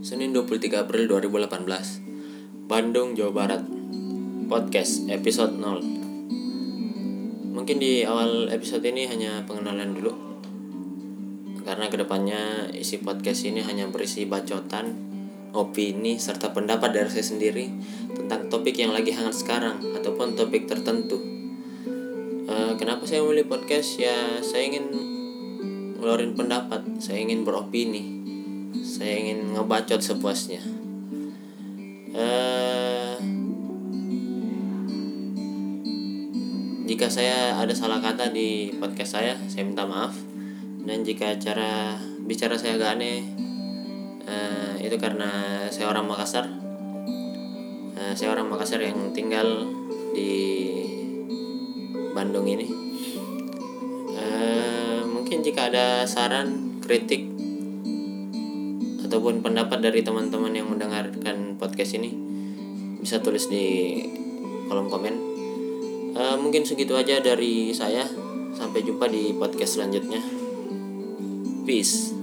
Senin 23 April 2018 Bandung, Jawa Barat. Podcast episode 0 Mungkin di awal episode ini hanya pengenalan dulu. Karena ke depannya isi podcast ini hanya berisi bacotan Opini serta pendapat dari saya sendiri Tentang topik yang lagi hangat sekarang Ataupun topik tertentu. Eh, Kenapa saya memilih podcast? Ya saya ingin ngeluarin pendapat Saya ingin beropini saya ingin ngebacot sepuasnya. Eh jika saya ada salah kata di podcast saya saya minta maaf. Dan jika cara bicara saya agak aneh eh, itu karena saya orang Makassar. Eh, saya orang Makassar yang tinggal di Bandung ini. Mungkin jika ada saran kritik ataupun pendapat dari teman-teman yang mendengarkan podcast ini bisa tulis di kolom komen. Eh, mungkin segitu aja dari saya. Sampai jumpa di podcast selanjutnya. Peace